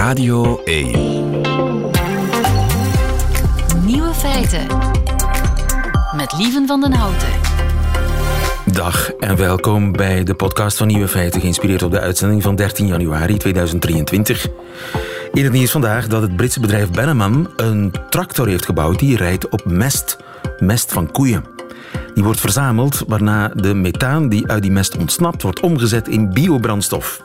Radio 1. Nieuwe feiten. Met Lieven van den Houten. Dag en welkom bij de podcast van Nieuwe Feiten, geïnspireerd op de uitzending van 13 januari 2023. In het nieuws vandaag dat het Britse bedrijf Bennaman een tractor heeft gebouwd die rijdt op mest, mest van koeien. Die wordt verzameld, waarna de methaan die uit die mest ontsnapt wordt omgezet in biobrandstof.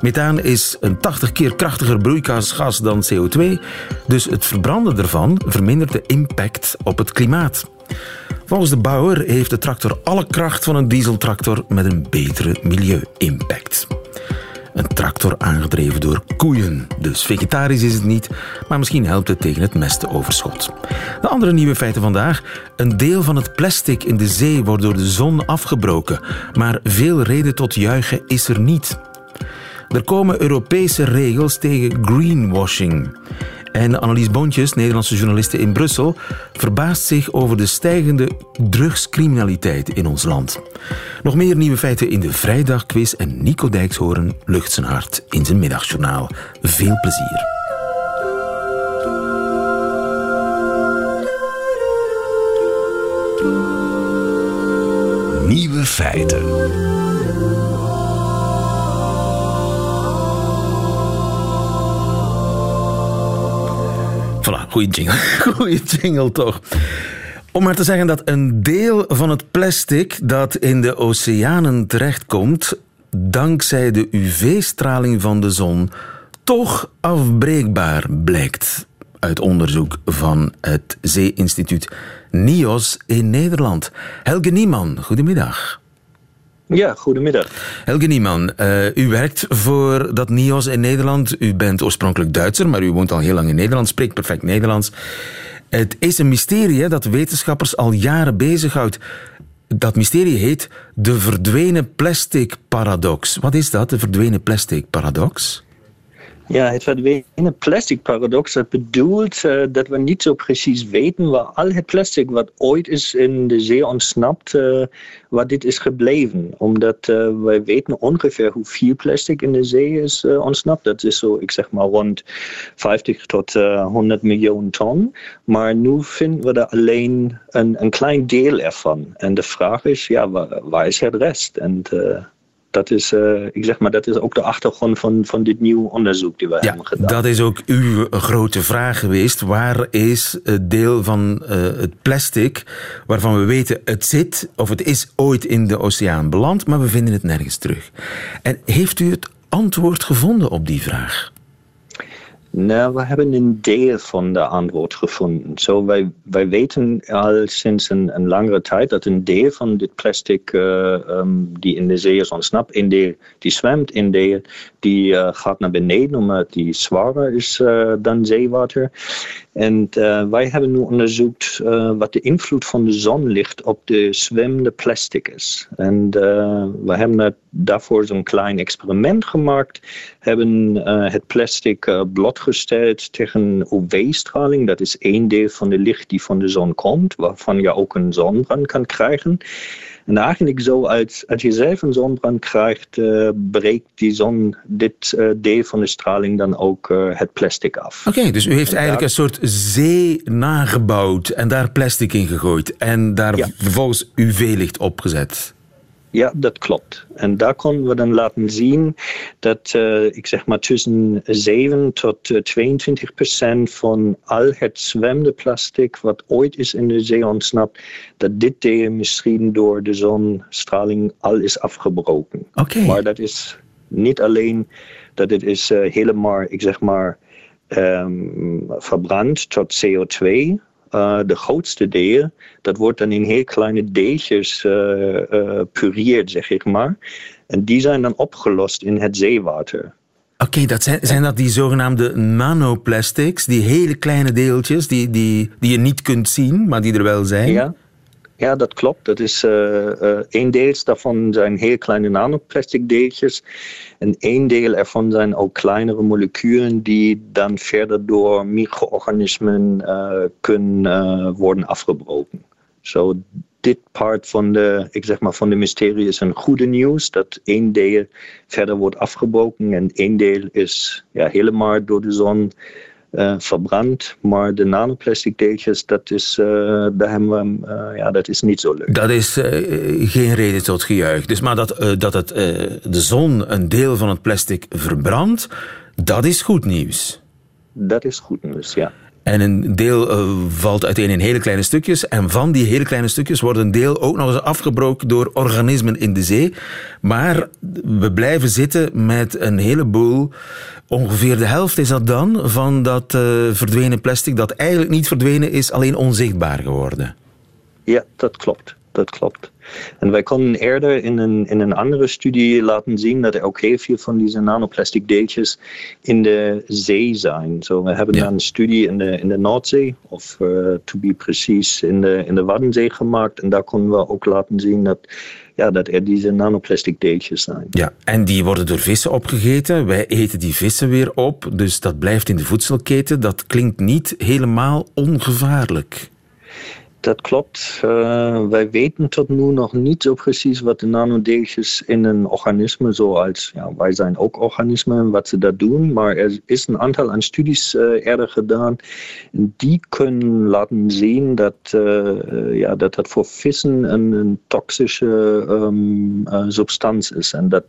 Methaan is een 80 keer krachtiger broeikasgas dan CO2, dus het verbranden ervan vermindert de impact op het klimaat. Volgens de bouwer heeft de tractor alle kracht van een dieseltractor met een betere milieu-impact. Een tractor aangedreven door koeien. Dus vegetarisch is het niet, maar misschien helpt het tegen het mestenoverschot. De andere nieuwe feiten vandaag. Een deel van het plastic in de zee wordt door de zon afgebroken, maar veel reden tot juichen is er niet. Er komen Europese regels tegen greenwashing. En Annelies Bontjes, Nederlandse journaliste in Brussel, verbaast zich over de stijgende drugscriminaliteit in ons land. Nog meer nieuwe feiten in de Vrijdagquiz en Nico Dijkshoorn lucht zijn hart in zijn middagjournaal. Veel plezier. Nieuwe feiten. Voilà, goeie jingle. Goeie jingle toch. Om maar te zeggen dat een deel van het plastic dat in de oceanen terechtkomt, dankzij de UV-straling van de zon, toch afbreekbaar blijkt. Uit onderzoek van het Zee-instituut NIOS in Nederland. Helge Nieman, goedemiddag. Ja, goedemiddag. Helge Nieman, uh, u werkt voor dat NIOS in Nederland. U bent oorspronkelijk Duitser, maar u woont al heel lang in Nederland, spreekt perfect Nederlands. Het is een mysterie dat wetenschappers al jaren bezighoudt. Dat mysterie heet de verdwenen plastic paradox. Wat is dat, de verdwenen plastic paradox? Ja, het verdwenen plastic paradox dat bedoelt uh, dat we niet zo precies weten waar al het plastic wat ooit is in de zee ontsnapt, uh, waar dit is gebleven. Omdat uh, wij weten ongeveer hoeveel plastic in de zee is ontsnapt. Dat is zo, ik zeg maar rond 50 tot 100 miljoen ton. Maar nu vinden we er alleen een, een klein deel ervan. En de vraag is, ja, waar, waar is het rest? En dat is, uh, ik zeg maar, dat is ook de achtergrond van, van dit nieuwe onderzoek die we ja, hebben gedaan. Dat is ook uw grote vraag geweest. Waar is het deel van uh, het plastic waarvan we weten het zit of het is ooit in de oceaan beland, maar we vinden het nergens terug? En heeft u het antwoord gevonden op die vraag? Nou, we hebben een deel van de antwoord gevonden. So, wij, wij weten al sinds een, langere tijd dat een deel van dit plastic uh, um, die in de zee is ontsnapt, een deel die zwemt, een deel die uh, gaat naar beneden omdat die zwaarder is uh, dan zeewater. En uh, wij hebben nu onderzocht uh, wat de invloed van de zonlicht op de zwemmende plastic is. En uh, we hebben daarvoor zo'n klein experiment gemaakt. Hebben het plastic blootgesteld tegen UV-straling. Dat is één deel van de licht die van de zon komt, waarvan je ook een zonbrand kan krijgen. En eigenlijk zo, als, als je zelf een zonbrand krijgt, uh, breekt die zon dit uh, deel van de straling dan ook uh, het plastic af. Oké, okay, dus u heeft en eigenlijk daar... een soort zee nagebouwd en daar plastic in gegooid en daar ja. vervolgens UV-licht opgezet. Ja, dat klopt. En daar konden we dan laten zien dat, uh, ik zeg maar, tussen 7 tot 22 procent van al het zwemmende plastic wat ooit is in de zee ontsnapt, dat dit deel misschien door de zonstraling al is afgebroken. Okay. Maar dat is niet alleen dat het is uh, helemaal, ik zeg maar, um, verbrand tot CO2. Uh, de grootste deel, dat wordt dan in heel kleine deeltjes uh, uh, pureerd, zeg ik maar. En die zijn dan opgelost in het zeewater. Oké, okay, dat zijn, zijn dat die zogenaamde nanoplastics, die hele kleine deeltjes die, die, die je niet kunt zien, maar die er wel zijn? Ja, ja, dat klopt. Dat is uh, deel daarvan zijn heel kleine nanoplastic deeltjes. En een deel ervan zijn ook kleinere moleculen die dan verder door micro-organismen uh, kunnen worden afgebroken. Zo, dit part van de, ik zeg maar, van de mysterie is een goede nieuws. Dat één deel verder wordt afgebroken en één deel is ja, helemaal door de zon uh, verbrand. Maar de nanoplastic deeltjes, dat is, uh, daar hebben we, uh, ja, dat is niet zo leuk. Dat is geen reden tot gejuich. Dus maar dat, dat het, de zon een deel van het plastic verbrandt, dat is goed nieuws. Dat is goed nieuws, ja. En een deel uh, valt uiteen in hele kleine stukjes. En van die hele kleine stukjes wordt een deel ook nog eens afgebroken door organismen in de zee. Maar we blijven zitten met een heleboel. Ongeveer de helft is dat dan van dat uh, verdwenen plastic dat eigenlijk niet verdwenen is, alleen onzichtbaar geworden. Ja, dat klopt. Dat klopt. En wij konden eerder in een, in een andere studie laten zien dat er ook heel veel van deze nanoplastic deeltjes in de zee zijn. Zo, we hebben ja. een studie in de, in de Noordzee, of uh, to be precies in de, in de Waddenzee gemaakt. En daar konden we ook laten zien dat, ja, dat er deze nanoplastic deeltjes zijn. Ja, en die worden door vissen opgegeten. Wij eten die vissen weer op, dus dat blijft in de voedselketen. Dat klinkt niet helemaal ongevaarlijk. Dat klopt. Uh, wij weten tot nu nog niet zo precies wat de nanodeeltjes in een organisme, zoals ja, wij zijn ook organismen, wat ze daar doen. Maar er is een aantal aan studies uh, eerder gedaan. Die kunnen laten zien dat, uh, ja, dat dat voor vissen een, toxische um, substantie is. En dat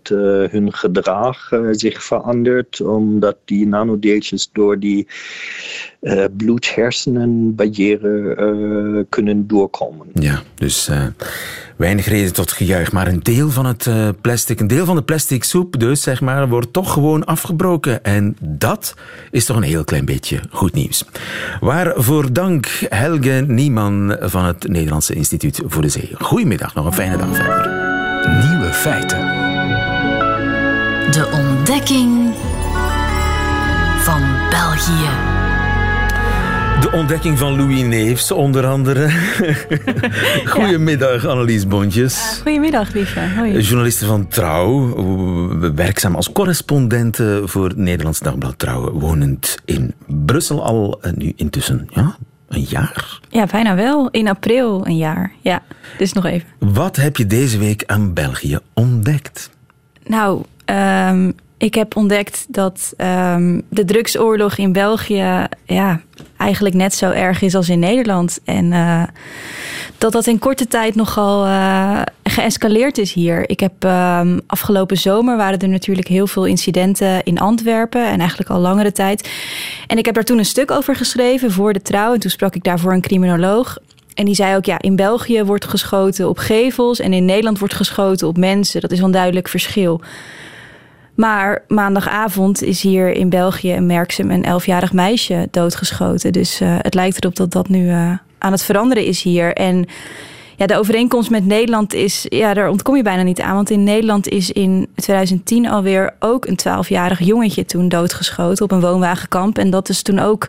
hun gedrag zich verandert, omdat die nanodeeltjes door die bloed-hersenenbarrière kunnen doorkomen. Ja, dus uh, weinig reden tot gejuich. Maar een deel van het uh, plastic, een deel van de plastic soep dus, zeg maar, wordt toch gewoon afgebroken. En dat is toch een heel klein beetje goed nieuws. Waarvoor dank Helge Nieman van het Nederlandse Instituut voor de Zee. Goedemiddag, nog een fijne dag verder. Nieuwe feiten. De ontdekking van België. De ontdekking van Louis Neefs, onder andere. Goedemiddag, Annelies Bontjes. goedemiddag, lieve. Hoi. Journaliste van Trouw, werkzaam als correspondente voor het Nederlands Dagblad Trouw, wonend in Brussel al eh, nu intussen, ja, een jaar? Ja, bijna wel. In april een jaar. Ja, dus nog even. Wat heb je deze week aan België ontdekt? Nou, um, ik heb ontdekt dat um, de drugsoorlog in België ja, eigenlijk net zo erg is als in Nederland. En uh, dat dat in korte tijd nogal uh, geëscaleerd is hier. Ik heb um, afgelopen zomer waren er natuurlijk heel veel incidenten in Antwerpen en eigenlijk al langere tijd. En ik heb daar toen een stuk over geschreven voor de trouw. En toen sprak ik daarvoor een criminoloog. En die zei ook, ja, in België wordt geschoten op gevels en in Nederland wordt geschoten op mensen. Dat is wel een duidelijk verschil. Maar maandagavond is hier in België in Merksem een elfjarig meisje doodgeschoten. Dus uh, het lijkt erop dat dat nu uh, aan het veranderen is hier. En ja, de overeenkomst met Nederland is, ja, daar ontkom je bijna niet aan. Want in Nederland is in 2010 alweer ook een twaalfjarig jongetje toen doodgeschoten op een woonwagenkamp. En dat is toen ook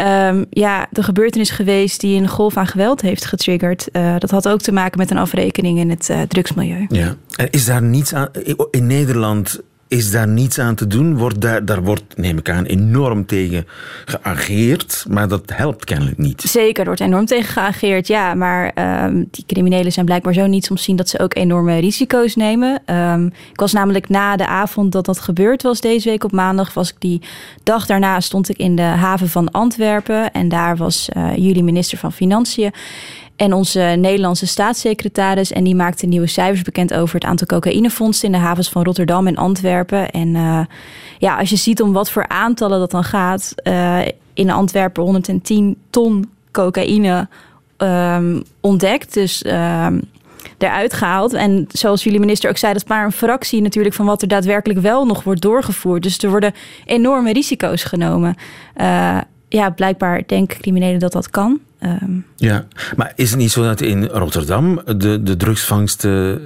um, ja, de gebeurtenis geweest die een golf aan geweld heeft getriggerd. Uh, dat had ook te maken met een afrekening in het drugsmilieu. Ja. En is daar niets aan. In Nederland is daar niets aan te doen? Wordt daar, daar wordt, neem ik aan, enorm tegen geageerd, maar dat helpt kennelijk niet. Zeker, er wordt enorm tegen geageerd, ja. Maar um, die criminelen zijn blijkbaar zo niet soms zien dat ze ook enorme risico's nemen. Um, ik was namelijk na de avond dat dat gebeurd was, deze week op maandag, was ik die dag daarna stond ik in de haven van Antwerpen. En daar was uh, jullie minister van Financiën. En onze Nederlandse staatssecretaris. En die maakte nieuwe cijfers bekend over het aantal cocaïnefondsen in de havens van Rotterdam en Antwerpen. En uh, ja, als je ziet om wat voor aantallen dat dan gaat. Uh, in Antwerpen 110 ton cocaïne um, ontdekt. Dus um, eruit gehaald. En zoals jullie minister ook zei, dat is maar een fractie natuurlijk van wat er daadwerkelijk wel nog wordt doorgevoerd. Dus er worden enorme risico's genomen. Uh, ja, blijkbaar denken criminelen dat dat kan. Um. Ja, maar is het niet zo dat in Rotterdam de, de drugsvangsten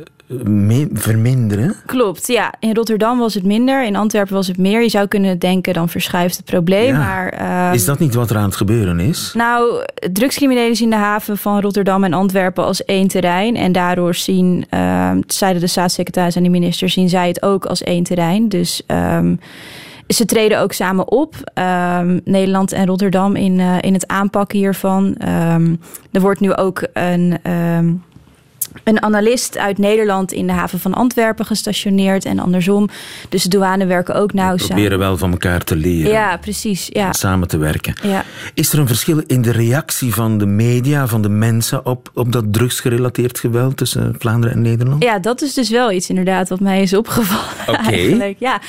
verminderen? Klopt, ja. In Rotterdam was het minder, in Antwerpen was het meer. Je zou kunnen denken, dan verschuift het probleem. Ja. Maar, um, is dat niet wat er aan het gebeuren is? Nou, drugscriminelen zien de haven van Rotterdam en Antwerpen als één terrein. En daardoor zien, um, zeiden de staatssecretaris en de minister, zien zij het ook als één terrein. Dus... Um, ze treden ook samen op, um, Nederland en Rotterdam, in, uh, in het aanpakken hiervan. Um, er wordt nu ook een, um, een analist uit Nederland in de haven van Antwerpen gestationeerd en andersom. Dus de douane werken ook nauw samen. proberen wel van elkaar te leren. Ja, precies. Ja. Samen te werken. Ja. Is er een verschil in de reactie van de media, van de mensen op, op dat drugsgerelateerd geweld tussen Vlaanderen en Nederland? Ja, dat is dus wel iets inderdaad wat mij is opgevallen. Oké. Ja.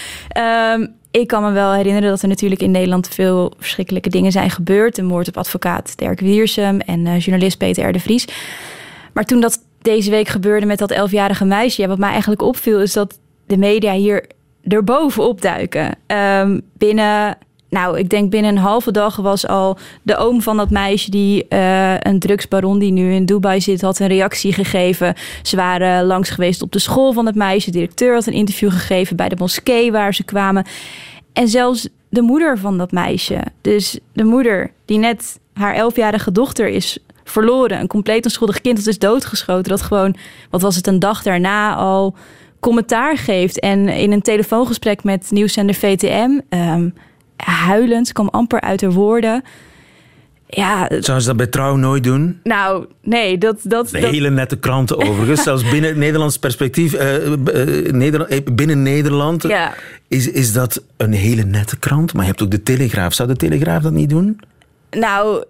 Um, ik kan me wel herinneren dat er natuurlijk in Nederland veel verschrikkelijke dingen zijn gebeurd. De moord op advocaat Dirk Wiersum en uh, journalist Peter R. de Vries. Maar toen dat deze week gebeurde met dat elfjarige meisje. Wat mij eigenlijk opviel is dat de media hier erbovenop duiken. Um, binnen, nou, ik denk binnen een halve dag was al de oom van dat meisje, die uh, een drugsbaron die nu in Dubai zit, had een reactie gegeven. Ze waren langs geweest op de school van het meisje. De directeur had een interview gegeven bij de moskee waar ze kwamen. En zelfs de moeder van dat meisje, dus de moeder die net haar elfjarige dochter is verloren. Een compleet onschuldig kind dat is doodgeschoten. Dat gewoon, wat was het, een dag daarna al commentaar geeft. En in een telefoongesprek met nieuwszender VTM, um, huilend, kwam amper uit haar woorden. Ja, Zou ze dat bij Trouw nooit doen? Nou, nee, dat... dat, dat... hele nette kranten overigens. Zelfs binnen het Nederlands perspectief, uh, uh, Nederland, binnen Nederland ja. is, is dat een hele nette krant. Maar je hebt ook de Telegraaf. Zou de Telegraaf dat niet doen? Nou,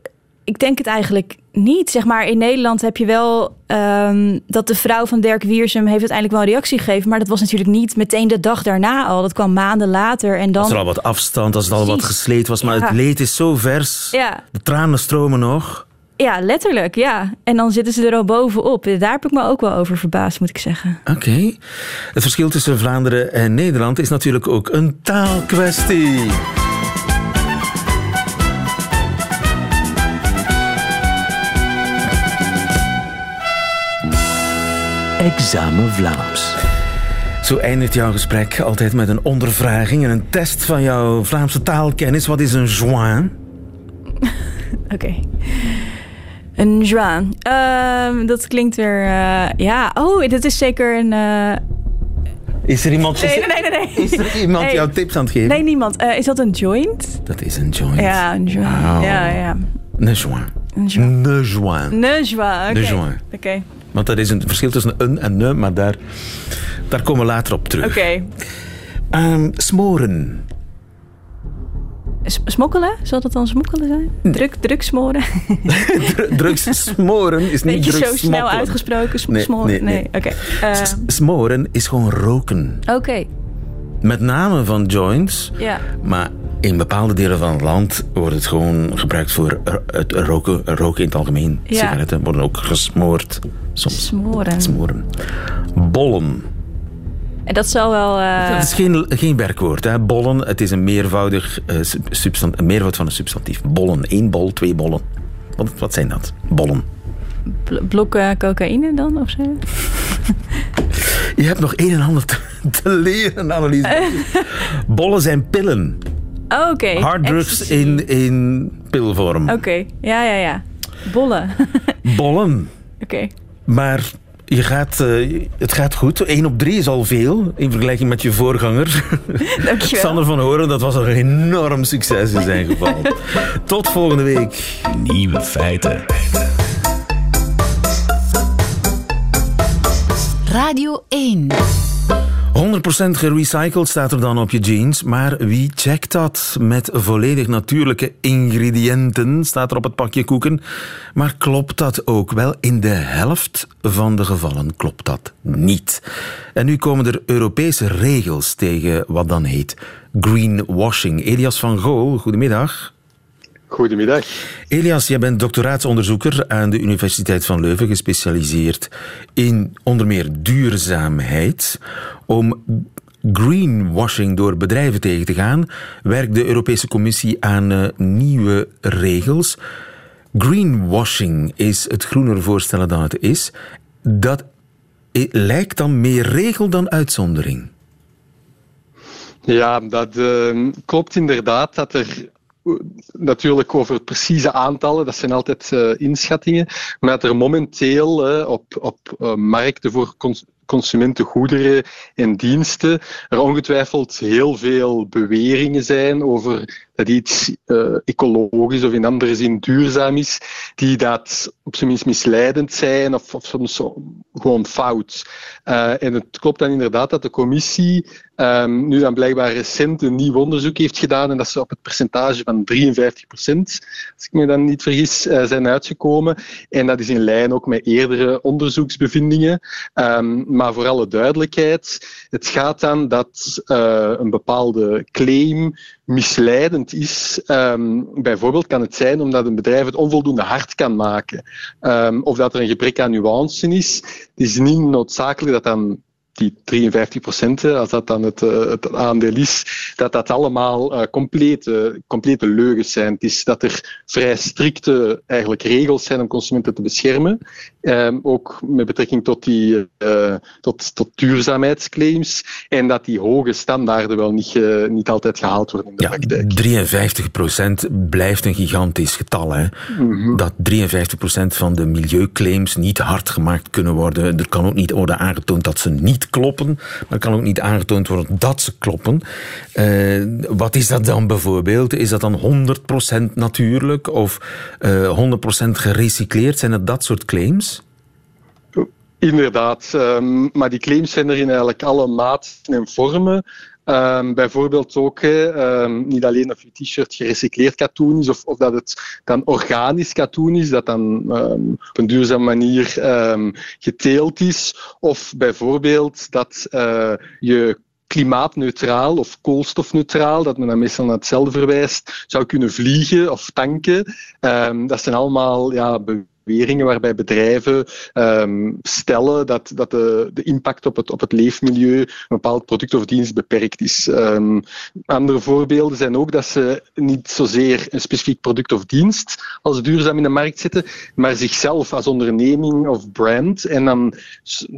ik denk het eigenlijk niet. Zeg maar, in Nederland heb je wel um, dat de vrouw van Dirk Wiersum heeft uiteindelijk wel een reactie gegeven. Maar dat was natuurlijk niet meteen de dag daarna al. Dat kwam maanden later. En dan... Als er al wat afstand, als het al wat gesleed was. Maar het leed is zo vers. Ja. De tranen stromen nog. Ja, letterlijk, ja. En dan zitten ze er al bovenop. Daar heb ik me ook wel over verbaasd, moet ik zeggen. Oké. Het verschil tussen Vlaanderen en Nederland is natuurlijk ook een taalkwestie. Examen Vlaams. Zo eindigt jouw gesprek altijd met een ondervraging en een test van jouw Vlaamse taalkennis. Wat is een joint? Oké. Een joint. Uh, dat klinkt weer. Uh, ja, oh, dat is zeker een. Uh... Is er iemand, nee, nee, nee, nee. Is er iemand hey. jou tips aan het geven? Nee, niemand. Uh, is dat een joint? Dat is een joint. Ja, een joint. Wow. Ja, ja. Een joint. Een joint. Een joint. Een joint. Een joint. Oké. Okay. Want er is een verschil tussen een en ne, maar daar, daar komen we later op terug. Oké. Okay. Um, smoren. Smokkelen? Zal dat dan smokkelen zijn? Druk, druk smoren? drugs smoren is niet drugs zo snel uitgesproken. Sm nee, smoren? Nee, nee. nee. Okay. Uh, smoren is gewoon roken. Oké. Okay. Met name van joints. Ja. Maar in bepaalde delen van het land wordt het gewoon gebruikt voor het roken, roken in het algemeen. Ja. Sigaretten worden ook gesmoord. Soms. Smoren. Smoren. Bollen. En dat zal wel. Uh... Dat is geen, geen werkwoord. Hè. Bollen, het is een meervoudig uh, substant, een meervoud van een substantief. Bollen, één bol, twee bollen. Wat, wat zijn dat? Bollen. Bl blokken cocaïne dan of zo? Je hebt nog een en ander te, te leren, Annelies. bollen zijn pillen. Oh, oké. Okay. Harddrugs in, in pilvorm. Oké, okay. ja, ja, ja. Bollen. Bollen. Oké. Okay. Maar je gaat, uh, het gaat goed. 1 op 3 is al veel in vergelijking met je voorganger. Dankjewel. Sander van Horen, dat was een enorm succes in zijn geval. Tot volgende week. Nieuwe feiten. Radio 1. 100% gerecycled staat er dan op je jeans, maar wie checkt dat? Met volledig natuurlijke ingrediënten staat er op het pakje koeken. Maar klopt dat ook wel? In de helft van de gevallen klopt dat niet. En nu komen er Europese regels tegen wat dan heet greenwashing. Elias van Gool, goedemiddag. Goedemiddag. Elias, jij bent doctoraatsonderzoeker aan de Universiteit van Leuven, gespecialiseerd in onder meer duurzaamheid. Om greenwashing door bedrijven tegen te gaan, werkt de Europese Commissie aan uh, nieuwe regels. Greenwashing is het groener voorstellen dan het is. Dat lijkt dan meer regel dan uitzondering. Ja, dat uh, klopt inderdaad dat er natuurlijk over precieze aantallen, dat zijn altijd uh, inschattingen, maar dat er momenteel op, op uh, markten voor cons consumentengoederen en diensten er ongetwijfeld heel veel beweringen zijn over dat iets uh, ecologisch of in andere zin duurzaam is, die dat op zijn minst misleidend zijn of, of soms gewoon fout. En het klopt dan inderdaad dat de commissie um, nu dan blijkbaar recent een nieuw onderzoek heeft gedaan en dat ze op het percentage van 53 procent, als ik me dan niet vergis, uh, zijn uitgekomen. En dat is in lijn ook met eerdere onderzoeksbevindingen. Um, maar voor alle duidelijkheid, het gaat dan dat uh, een bepaalde claim misleidend is. Um, bijvoorbeeld kan het zijn omdat een bedrijf het onvoldoende hard kan maken. Of dat er een gebrek aan nuance is. Het is niet noodzakelijk dat dan die 53 procent, als dat dan het, uh, het, aandeel is, dat dat allemaal uh, complete, complete leugens zijn. Het is dat er vrij strikte eigenlijk regels zijn om consumenten te beschermen. Um, ook met betrekking tot, die, tot, tot duurzaamheidsclaims. En dat die hoge standaarden wel niet, niet altijd gehaald worden in de ja, praktijk. 53 procent blijft een gigantisch getal. Hè? Mm -hmm. Dat 53 procent van de milieuclaims niet hard gemaakt kunnen worden. Er kan ook niet worden aangetoond dat ze kloppen, maar kan ook niet aangetoond worden dat ze kloppen. Uh, wat is dat dan bijvoorbeeld? Is dat dan 100% natuurlijk of uh, 100% gerecycleerd? Zijn het dat soort claims? Inderdaad, um, maar die claims zijn er in eigenlijk alle maten en vormen. Um, bijvoorbeeld ook um, niet alleen of je t-shirt gerecycleerd katoen is of, of, dat het dan organisch katoen is, dat dan um, op een duurzame manier geteeld is. Of bijvoorbeeld dat uh, je klimaatneutraal of koolstofneutraal, dat men dan meestal naar hetzelfde verwijst, zou kunnen vliegen of tanken. dat zijn allemaal ja, beweringen waarbij bedrijven um, stellen dat, dat de, de, impact op het, op het leefmilieu een bepaald product of dienst beperkt is. Um, andere voorbeelden zijn ook dat ze niet zozeer een specifiek product of dienst als duurzaam in de markt zetten, maar zichzelf als onderneming of brand. En dan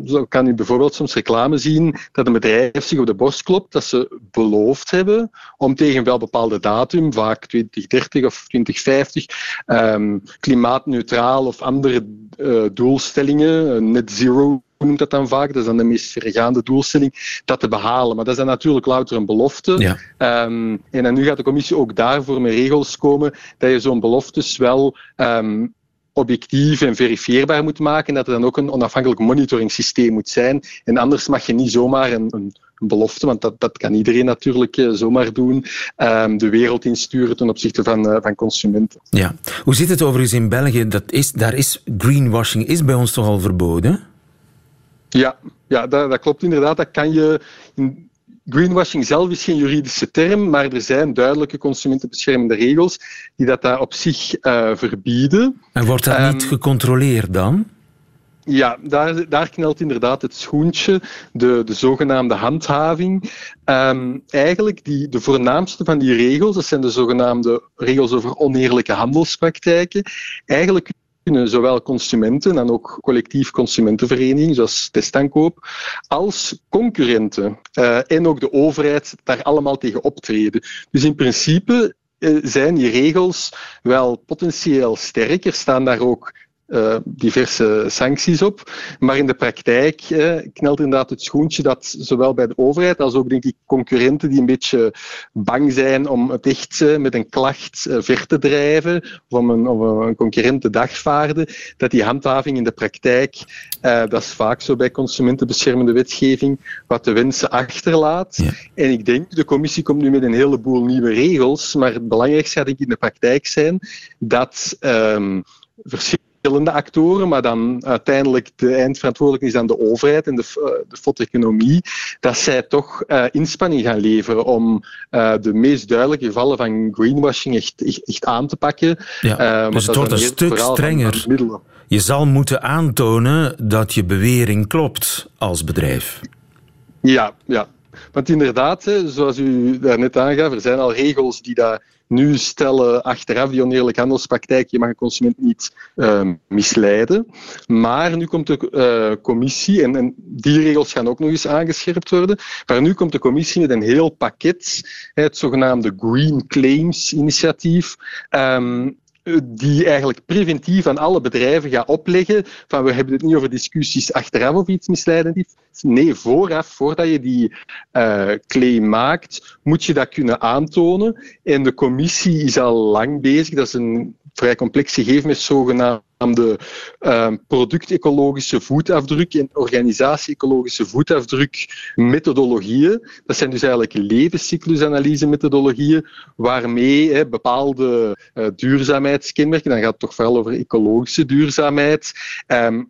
zo kan u bijvoorbeeld soms reclame zien dat een bedrijf zich op de borst klopt dat ze beloofd hebben om tegen wel bepaalde datum, vaak 2030 of 2050, um, klimaatneutraal of andere uh, doelstellingen, net zero noemt dat dan vaak, dat is dan de meest verregaande doelstelling, dat te behalen. Maar dat is dan natuurlijk louter een belofte. Ja. Um, en dan nu gaat de commissie ook daarvoor met regels komen dat je zo'n beloftes wel um, objectief en verifieerbaar moet maken en dat er dan ook een onafhankelijk monitoringssysteem moet zijn. En anders mag je niet zomaar een een belofte, want dat, dat kan iedereen natuurlijk uh, zomaar doen, um, de wereld insturen ten opzichte van, uh, van consumenten. Ja. Hoe zit het overigens in België? Dat is, daar is greenwashing is bij ons toch al verboden? Ja, ja dat, dat klopt inderdaad. Dat kan je... In, Greenwashing zelf is geen juridische term, maar er zijn duidelijke consumentenbeschermende regels die dat daar op zich uh, verbieden. En wordt dat um, niet gecontroleerd dan? Ja, daar, daar knelt inderdaad het schoentje, de, de zogenaamde handhaving. Um, eigenlijk die, de voornaamste van die regels, dat zijn de zogenaamde regels over oneerlijke handelspraktijken. Eigenlijk kunnen zowel consumenten en ook collectief consumentenverenigingen, zoals Testaankoop, als concurrenten uh, en ook de overheid daar allemaal tegen optreden. Dus in principe uh, zijn die regels wel potentieel sterk. Er staan daar ook uh, diverse sancties op. Maar in de praktijk uh, knelt inderdaad het schoentje dat zowel bij de overheid als ook denk ik concurrenten die een beetje bang zijn om het echt uh, met een klacht ver te drijven of om een, om een concurrent te dagvaarden, dat die handhaving in de praktijk, dat is vaak zo bij consumentenbeschermende wetgeving, wat de wensen achterlaat. Ja. En ik denk, de commissie komt nu met een heleboel nieuwe regels, maar het belangrijkste gaat denk ik in de praktijk zijn dat um, verschillende actoren, maar dan uiteindelijk de eindverantwoordelijke is dan de overheid en de, uh, de foteconomie, dat zij toch uh, inspanning gaan leveren om uh, de meest duidelijke gevallen van greenwashing echt, echt, echt aan te pakken. Ja, dus het wordt een stuk strenger. Je zal moeten aantonen dat je bewering klopt als bedrijf. Ja, ja. Want inderdaad, zoals u daarnet aangaf, er zijn al regels die dat nu stellen achteraf die oneerlijke handelspraktijk, je mag een consument niet uh, misleiden. Maar nu komt de uh, commissie, en, en, die regels gaan ook nog eens aangescherpt worden, maar nu komt de commissie met een heel pakket, het zogenaamde Green Claims initiatief, um, die eigenlijk preventief aan alle bedrijven gaat opleggen van we hebben het niet over discussies achteraf of iets misleidend is. Nee, vooraf, voordat je die uh, claim maakt, moet je dat kunnen aantonen. En de commissie is al lang bezig. Dat is een vrij complex gegeven met zogenaamde uh, product-ecologische voetafdruk en organisatie-ecologische voetafdruk methodologieën. Dat zijn dus eigenlijk levenscyclusanalyse-methodologieën waarmee hè, bepaalde uh, duurzaamheidskenmerken, dan gaat het toch vooral over ecologische duurzaamheid, um,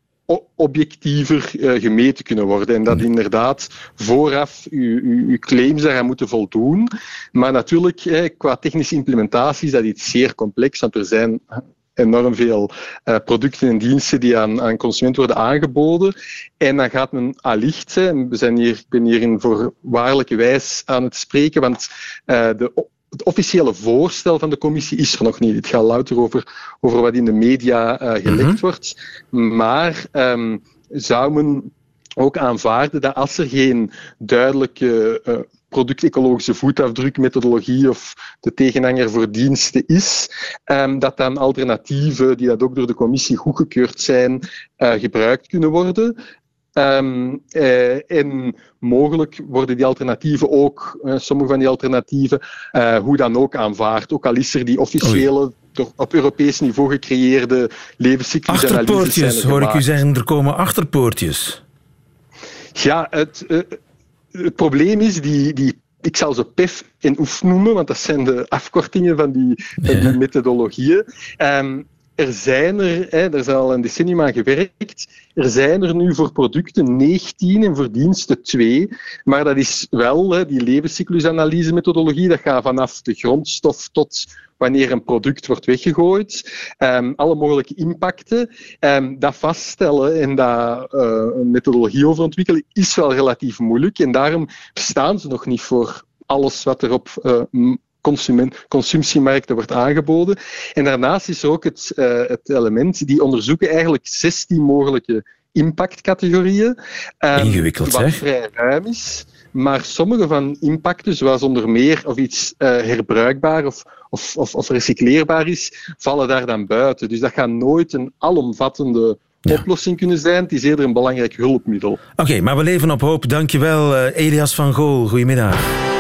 objectiever uh, gemeten kunnen worden. En dat mm. inderdaad vooraf uw claims daar gaan moeten voldoen. Maar natuurlijk, qua technische implementatie is dat iets zeer complex, want er zijn enorm veel uh, producten en diensten die aan, aan consumenten worden aangeboden. En dan gaat men allicht, hè, we zijn hier, ik ben hier in voorwaardelijke wijs aan het spreken, want uh, de het officiële voorstel van de commissie is er nog niet. Het gaat louter over, over wat in de media uh, gelekt mm wordt. Maar um, zou men ook aanvaarden dat als er geen duidelijke uh, product-ecologische voetafdrukmethodologie of de tegenhanger voor diensten is, um, dat dan alternatieven die dat ook door de commissie goedgekeurd zijn, uh, gebruikt kunnen worden. Um, uh, en mogelijk worden die alternatieven ook, uh, sommige van die alternatieven, hoe dan ook aanvaard. Ook al is er die officiële, door, op Europees niveau gecreëerde levenscyclusanalyse. Achterpoortjes, hoor ik u zeggen, er komen achterpoortjes. Ja, het, het probleem is, die, die ik zal ze PEF en OEF noemen, want dat zijn de afkortingen van die, van die methodologieën. Um, er zijn er, hè, er is al een decennium aan gewerkt, er zijn er nu voor producten 19 en voor diensten 2. Maar dat is wel, hè, die levenscyclusanalyse-methodologie, dat gaat vanaf de grondstof tot wanneer een product wordt weggegooid. Um, alle mogelijke impacten. Um, dat vaststellen en daar uh, een methodologie over ontwikkelen is wel relatief moeilijk. En daarom bestaan ze nog niet voor alles wat er op uh, consumptiemarkten wordt aangeboden. En daarnaast is er ook het, uh, het element, die onderzoeken eigenlijk 16 mogelijke impactcategorieën. Um, Ingewikkeld, wat zeg. vrij ruim is. Maar sommige van impacten, zoals onder meer of iets uh, herbruikbaar of, of, of, of, recycleerbaar is, vallen daar dan buiten. Dus dat gaat nooit een alomvattende ja. oplossing kunnen zijn. Het is eerder een belangrijk hulpmiddel. Oké, okay, maar we leven op hoop. Dankjewel, uh, Elias van Gool. Goedemiddag.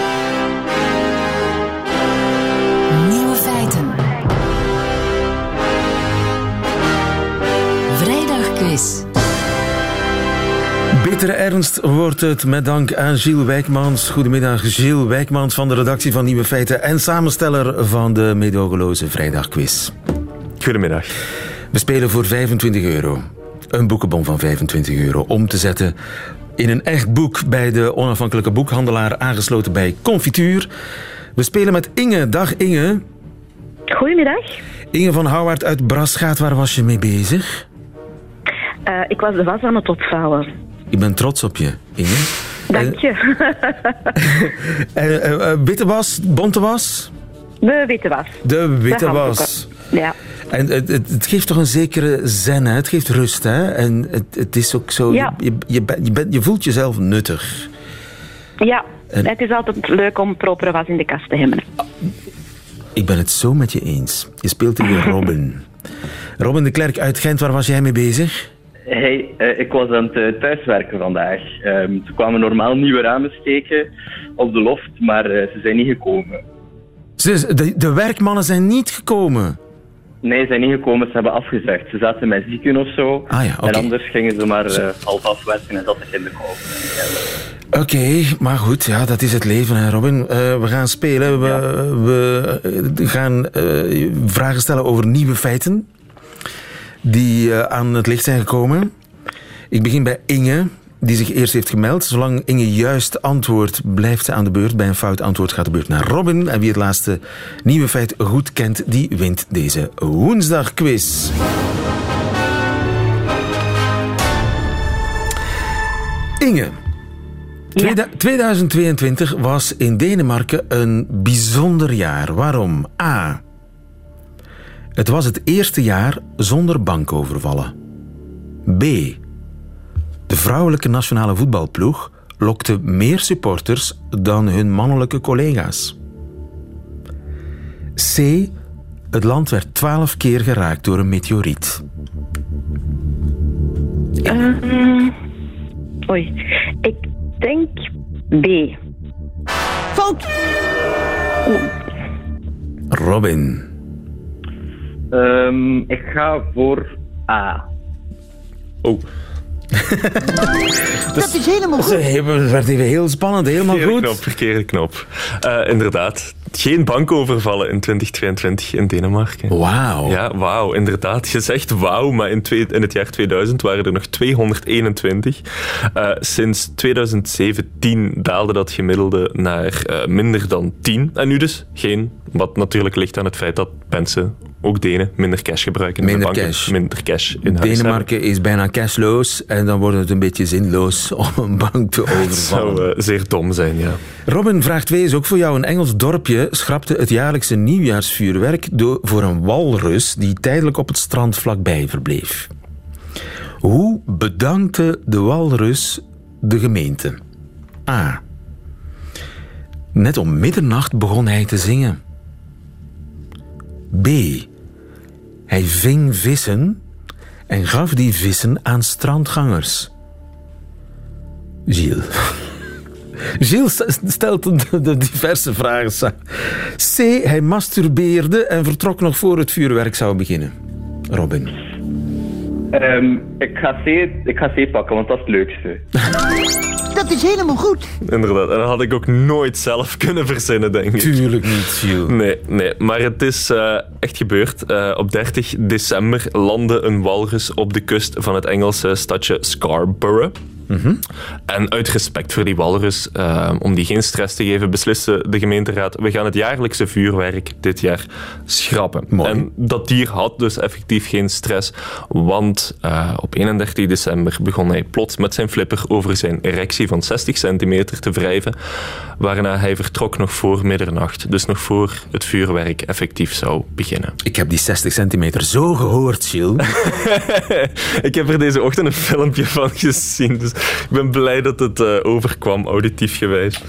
Ernst wordt het met dank aan Gilles Wijkmans. Goedemiddag, Gilles Wijkmans van de redactie van Nieuwe Feiten en samensteller van de medogeloze Vrijdagquiz. Goedemiddag. We spelen voor 25 euro. Een boekenbon van 25 euro om te zetten in een echt boek bij de onafhankelijke boekhandelaar aangesloten bij Confituur. We spelen met Inge. Dag Inge. Goedemiddag. Inge van Houwaard uit Brasgaat, waar was je mee bezig? Uh, ik was de was aan het opvouwen. Ik ben trots op je, Inge. Dank je. en, uh, witte was, bonte was? De witte was. De witte was. Ja. En het, het, het, geeft toch een zekere zen, hè? het geeft rust. Hè? En het, het is ook zo, ja. je, je, je, bent, je voelt jezelf nuttig. Ja, en, het is altijd leuk om propere was in de kast te hebben. Ik ben het zo met je eens. Je speelt tegen Robin. Robin de Klerk uit Gent, waar was jij mee bezig? Hey, uh, ik was aan het uh, thuiswerken vandaag. Um, ze kwamen normaal nieuwe ramen steken op de loft, maar uh, ze zijn niet gekomen. Ze, de, de, werkmannen zijn niet gekomen? Nee, ze zijn niet gekomen. Ze hebben afgezegd. Ze zaten met zieken of zo. Ah, ja, okay. En anders gingen ze maar half afwerken en zat ik in de kou. Oké, okay, maar goed, ja, dat is het leven, hè, Robin. we gaan spelen. We, ja. we gaan vragen stellen over nieuwe feiten die uh, aan het licht zijn gekomen. Ik begin bij Inge, die zich eerst heeft gemeld. Zolang Inge juist antwoordt, blijft ze aan de beurt. Bij een fout antwoord gaat de beurt naar Robin. En wie het laatste nieuwe feit goed kent, die wint deze woensdagquiz. Inge. Ja. 2022 was in Denemarken een bijzonder jaar. Waarom? A. Het was het eerste jaar zonder bankovervallen. B. De vrouwelijke nationale voetbalploeg lokte meer supporters dan hun mannelijke collega's. C. Het land werd twaalf keer geraakt door een meteoriet. Ehm, oei, ik denk B. Fout! Robin. Ehm, ik ga voor A. Oh. Dat is helemaal goed. Het werd even heel spannend, helemaal Verkeerde goed. knop, verkeerde knop. Eh, inderdaad. Geen bankovervallen in 2022 in Denemarken. Wauw. Ja, wauw, inderdaad. Je zegt wauw, maar in, twee, in het jaar 2000 waren er nog 221. Eh, sinds 2017 daalde dat gemiddelde naar eh, minder dan 10. En nu dus geen. Wat natuurlijk ligt aan het feit dat mensen, ook Denen, minder cash gebruiken. in de Minder banken, cash. Minder cash in Denemarken is bijna cashloos en dan wordt het een beetje zinloos om een bank te hebben. Het overvallen. zou eh, zeer dom zijn, ja. Robin, vraag 2 is ook voor jou. Een Engels dorpje schrapte het jaarlijkse nieuwjaarsvuurwerk door, voor een walrus die tijdelijk op het strand vlakbij verbleef. Hoe bedankte de walrus de gemeente? A. Net om middernacht begon hij te zingen. B. Hij ving vissen en gaf die vissen aan strandgangers. Gilles. Gilles st- stelt de, diverse vragen. sa- C. Hij masturbeerde en vertrok nog voor het vuurwerk zou beginnen. Robin. Ehm, ik, ga C, ik ga C pakken, want dat is het leukste. Dat is helemaal goed. Inderdaad. En dat had ik ook nooit zelf kunnen verzinnen, denk ik. Tuurlijk niet, Gilles. Nee, nee, maar het is eh, echt gebeurd. Eh, op 30 december landde een walrus op de kust van het Engelse stadje Scarborough. En uit respect voor die walrus, eh, om die geen stress te geven, besliste de gemeenteraad: we gaan het jaarlijkse vuurwerk dit jaar schrappen. Mooi. En dat dier had dus effectief geen stress, want eh, op 31 december begon hij plots met zijn flipper over zijn erectie van 60 centimeter te wrijven, waarna hij vertrok nog voor middernacht, dus nog voor het vuurwerk effectief zou beginnen. Ik heb die 60 centimeter zo gehoord, Gilles. ik heb er deze ochtend een filmpje van gezien, dus ik ben blij dat het eh, overkwam, auditief gewijs.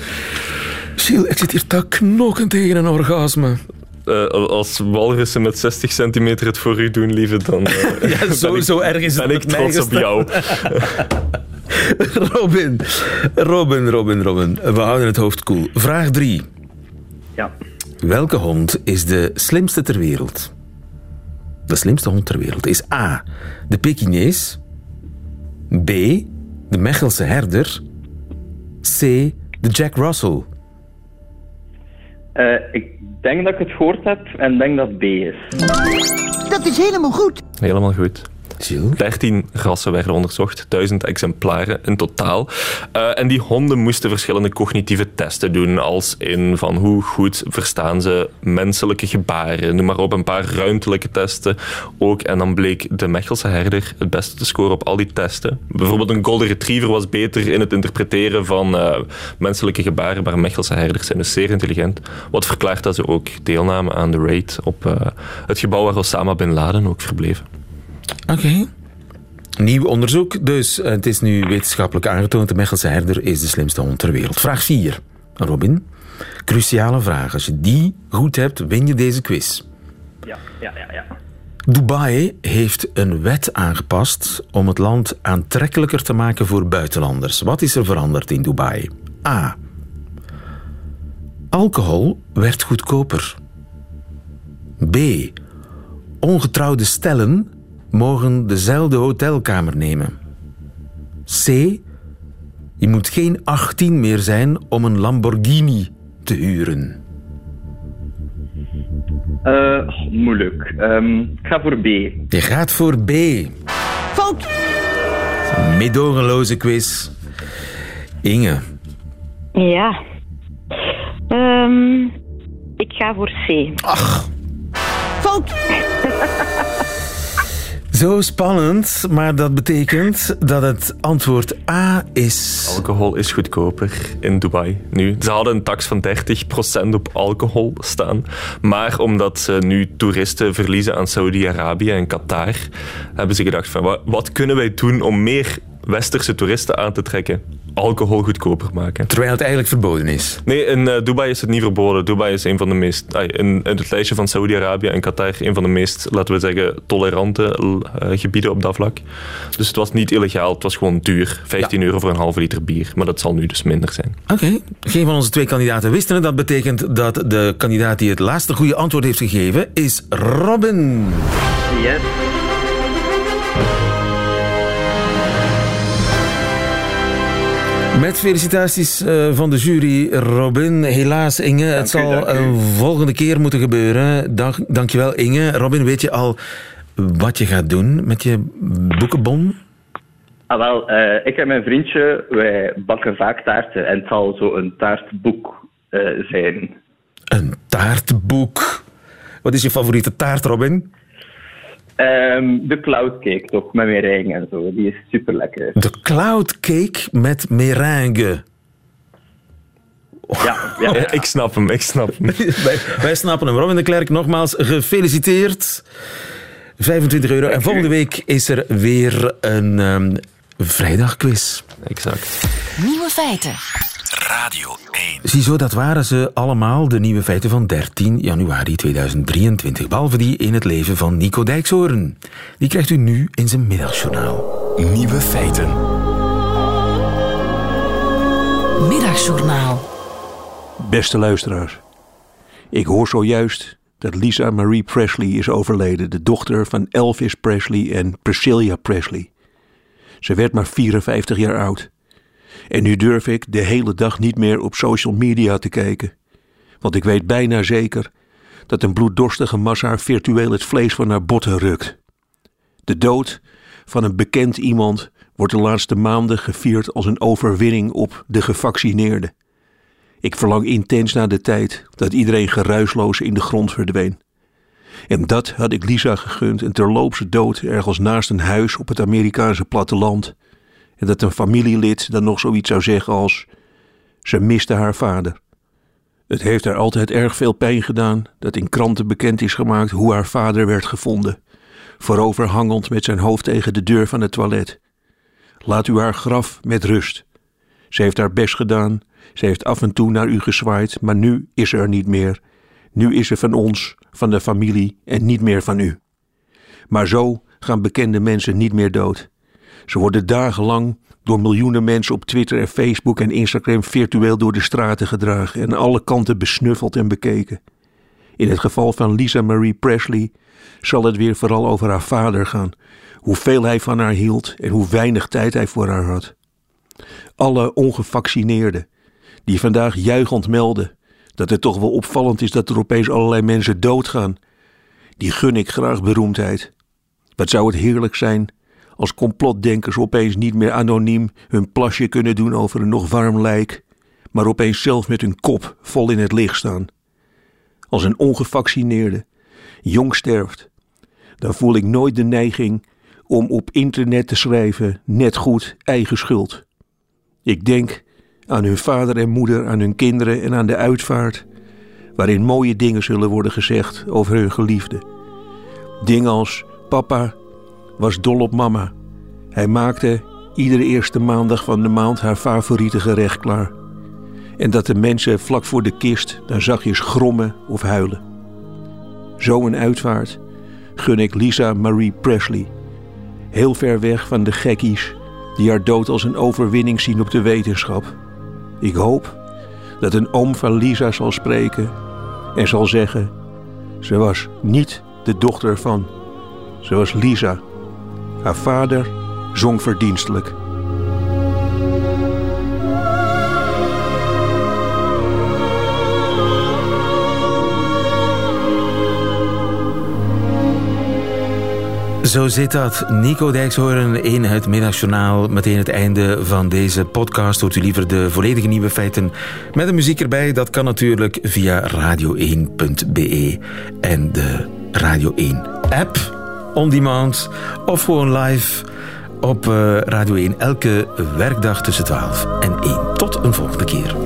Gilles, ik zit hier te knokken tegen een orgasme. Eh, als walrussen met 60 centimeter het voor u doen, lieve, dan eh, Ja, zo, ik, zo erg is het ben ik met mij trots op jou. Robin, Robin, Robin, Robin. We houden het hoofd koel. Vraag 3. Ja. Welke hond is de slimste ter wereld? De slimste hond ter wereld is A. De Pekinees. B. De Mechelse herder. C. De Jack Russell. Eh, ik denk dat ik het gehoord heb en denk dat B is. Dat is helemaal goed. Helemaal goed. Gilles? 13 rassen werden onderzocht, 1000 exemplaren in totaal. Eh, en die honden moesten verschillende cognitieve testen doen, als in van hoe goed verstaan ze menselijke gebaren, noem maar op, een paar ruimtelijke testen ook. En dan bleek de Mechelse herder het beste te scoren op al die testen. Bijvoorbeeld een golden retriever was beter in het interpreteren van eh, menselijke gebaren, maar Mechelse herders zijn dus zeer intelligent. Wat verklaart dat ze ook deelnamen aan de raid op eh, het gebouw waar Osama Bin Laden ook verbleef. Oké. Nieuw onderzoek, dus eh, het is nu wetenschappelijk aangetoond. De Mechelse herder is de slimste hond ter wereld. Vraag 4. Robin, cruciale vraag. Als je die goed hebt, win je deze quiz. Ja, ja, ja, ja. Dubai heeft een wet aangepast om het land aantrekkelijker te maken voor buitenlanders. Wat is er veranderd in Dubai? A. Alcohol werd goedkoper. B. Ongetrouwde stellen mogen dezelfde hotelkamer nemen. C. Je moet geen 18 meer zijn om een Lamborghini te huren. Eh, moeilijk. Ehm, ik ga voor B. Je gaat voor B. Fout. Medogeloze quiz. Inge. Ja. Ehm, ik ga voor C. Fout. Zo spannend, maar dat betekent dat het antwoord A is. Alcohol is goedkoper in Dubai nu. Ze hadden een tax van 30% op alcohol staan. Maar omdat ze nu toeristen verliezen aan Saudi-Arabië en Qatar, hebben ze gedacht van wat, kunnen wij doen om meer westerse toeristen aan te trekken, alcohol goedkoper maken. Terwijl het eigenlijk verboden is. Nee, in uh, Dubai is het niet verboden. Dubai is een van de meest, in, in het lijstje van Saudi-Arabië en Qatar, een van de meest, laten we zeggen, tolerante uh, gebieden op dat vlak. Dus het was niet illegaal, het was gewoon duur. 15 euro voor een halve liter bier. Maar dat zal nu dus minder zijn. Oké, okay. geen van onze twee kandidaten wisten het. Dat betekent dat de kandidaat die het laatste goede antwoord heeft gegeven is Robin. Yes. Met felicitaties uh, van de jury, Robin. Helaas, Inge, dank het u, zal een volgende keer moeten gebeuren. Dank, dankjewel, Inge. Robin, weet je al wat je gaat doen met je boekenbon? Ah, wel, uh, ik en mijn vriendje, wij bakken vaak taarten. En het zal zo een taartboek uh, zijn. Een taartboek? Wat is je favoriete taart, Robin? Um, de cloud cake toch, met meringue en zo. Die is super lekker. De cloud cake met meringue. Ja, ja, ja, ik snap hem, ik snap hem. wij, wij, snappen hem. Robin de Klerk, nogmaals gefeliciteerd. 25 euro. En volgende week is er weer een um, vrijdagquiz. Exact. Nieuwe feiten. Radio 1. Ziezo, dat waren ze allemaal, de nieuwe feiten van 13 januari 2023. Behalve die in het leven van Nico Dijkshoorn. Die krijgt u nu in zijn middagjournaal. Nieuwe feiten. Middagjournaal. Beste luisteraars. Ik hoor zojuist dat Lisa Marie Presley is overleden, de dochter van Elvis Presley en Priscilla Presley. Ze werd maar 54 jaar oud. En nu durf ik de hele dag niet meer op social media te kijken. Want ik weet bijna zeker dat een bloeddorstige massa virtueel het vlees van haar botten rukt. De dood van een bekend iemand wordt de laatste maanden gevierd als een overwinning op de gevaccineerden. Ik verlang intens naar de tijd dat iedereen geruisloos in de grond verdween. En dat had ik Lisa gegund, een terloopse dood ergens naast een huis op het Amerikaanse platteland. En dat een familielid dan nog zoiets zou zeggen als: Ze miste haar vader. Het heeft haar altijd erg veel pijn gedaan dat in kranten bekend is gemaakt hoe haar vader werd gevonden, vooroverhangend met zijn hoofd tegen de deur van het toilet. Laat u haar graf met rust. Ze heeft haar best gedaan, ze heeft af en toe naar u gezwaaid, maar nu is ze er niet meer. Nu is ze van ons, van de familie en niet meer van u. Maar zo gaan bekende mensen niet meer dood. Ze worden dagenlang door miljoenen mensen op Twitter en Facebook en Instagram virtueel door de straten gedragen en alle kanten besnuffeld en bekeken. In het geval van Lisa Marie Presley zal het weer vooral over haar vader gaan, hoeveel hij van haar hield en hoe weinig tijd hij voor haar had. Alle ongevaccineerden die vandaag juichend melden dat het toch wel opvallend is dat er opeens allerlei mensen doodgaan, die gun ik graag beroemdheid. Wat zou het heerlijk zijn als complotdenkers opeens niet meer anoniem hun plasje kunnen doen over een nog warm lijk, maar opeens zelf met hun kop vol in het licht staan. Als een ongevaccineerde jong sterft, dan voel ik nooit de neiging om op internet te schrijven net goed eigen schuld. Ik denk aan hun vader en moeder, aan hun kinderen en aan de uitvaart, waarin mooie dingen zullen worden gezegd over hun geliefde. Dingen als papa was dol op mama. Hij maakte iedere eerste maandag van de maand haar favoriete gerecht klaar. En dat de mensen vlak voor de kist dan zachtjes grommen of huilen. Zo'n uitvaart gun ik Lisa Marie Presley. Heel ver weg van de gekkies die haar dood als een overwinning zien op de wetenschap. Ik hoop dat een oom van Lisa zal spreken en zal zeggen: Ze was niet de dochter van, ze was Lisa. Haar vader zong verdienstelijk. Zo zit dat. Nico Dijkshoorn in het Middagjournaal. Meteen het einde van deze podcast. Hoort u liever de volledige nieuwe feiten met de muziek erbij? Dat kan natuurlijk via radio1.be en de Radio 1 app on demand of gewoon live op eh, Radio 1 elke werkdag tussen 12 en 1. Tot een volgende keer.